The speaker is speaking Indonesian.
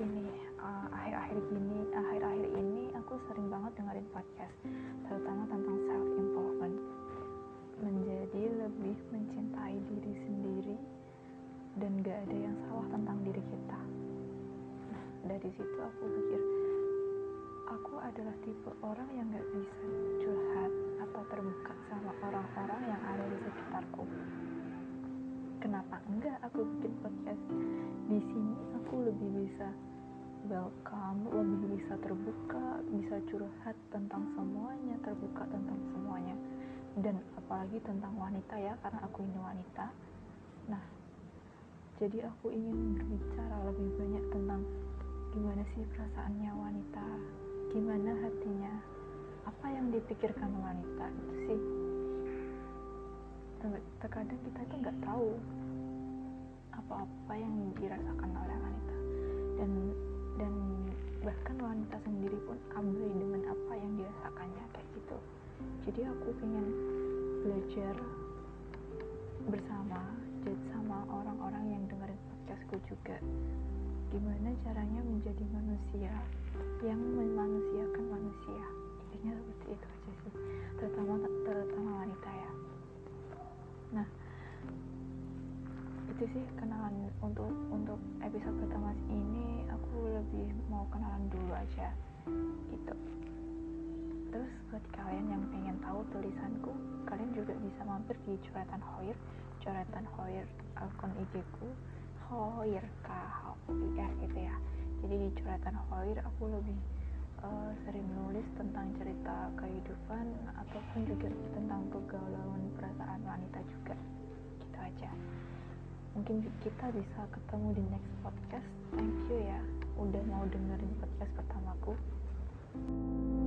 ini uh, akhir-akhir gini akhir-akhir ini aku sering banget dengerin podcast terutama tentang self improvement menjadi lebih mencintai diri sendiri dan gak ada yang salah tentang diri kita. Nah dari situ aku pikir aku adalah tipe orang yang gak bisa curhat atau terbuka sama orang-orang yang ada di sekitarku. Kenapa enggak aku bikin podcast? di lebih bisa welcome lebih bisa terbuka bisa curhat tentang semuanya terbuka tentang semuanya. Dan apalagi tentang wanita ya karena aku ini wanita. Nah jadi aku ingin berbicara lebih banyak tentang gimana sih perasaannya wanita gimana hatinya apa yang dipikirkan wanita itu sih. Terkadang kita itu nggak tahu apa-apa yang dirasakan oleh dan dan bahkan wanita sendiri pun abai dengan apa yang dirasakannya kayak gitu. Jadi aku ingin belajar bersama jadi sama orang-orang yang dengerin podcastku juga. Gimana caranya menjadi manusia yang memanusiakan manusia? Intinya seperti itu aja sih. Terutama terutama wanita ya. Nah itu sih kenalan untuk untuk episode pertama ini lebih mau kenalan dulu aja gitu. Terus buat kalian yang pengen tahu tulisanku kalian juga bisa mampir di coretan Hoir coretan Hoir akun IG ku Hoir K H O I R gitu ya. Jadi di coretan Hoir aku lebih uh, sering nulis tentang cerita kehidupan ataupun juga tentang kegalauan perasaan wanita juga gitu aja mungkin kita bisa ketemu di next podcast. Thank you ya udah mau dengerin podcast pertamaku. thank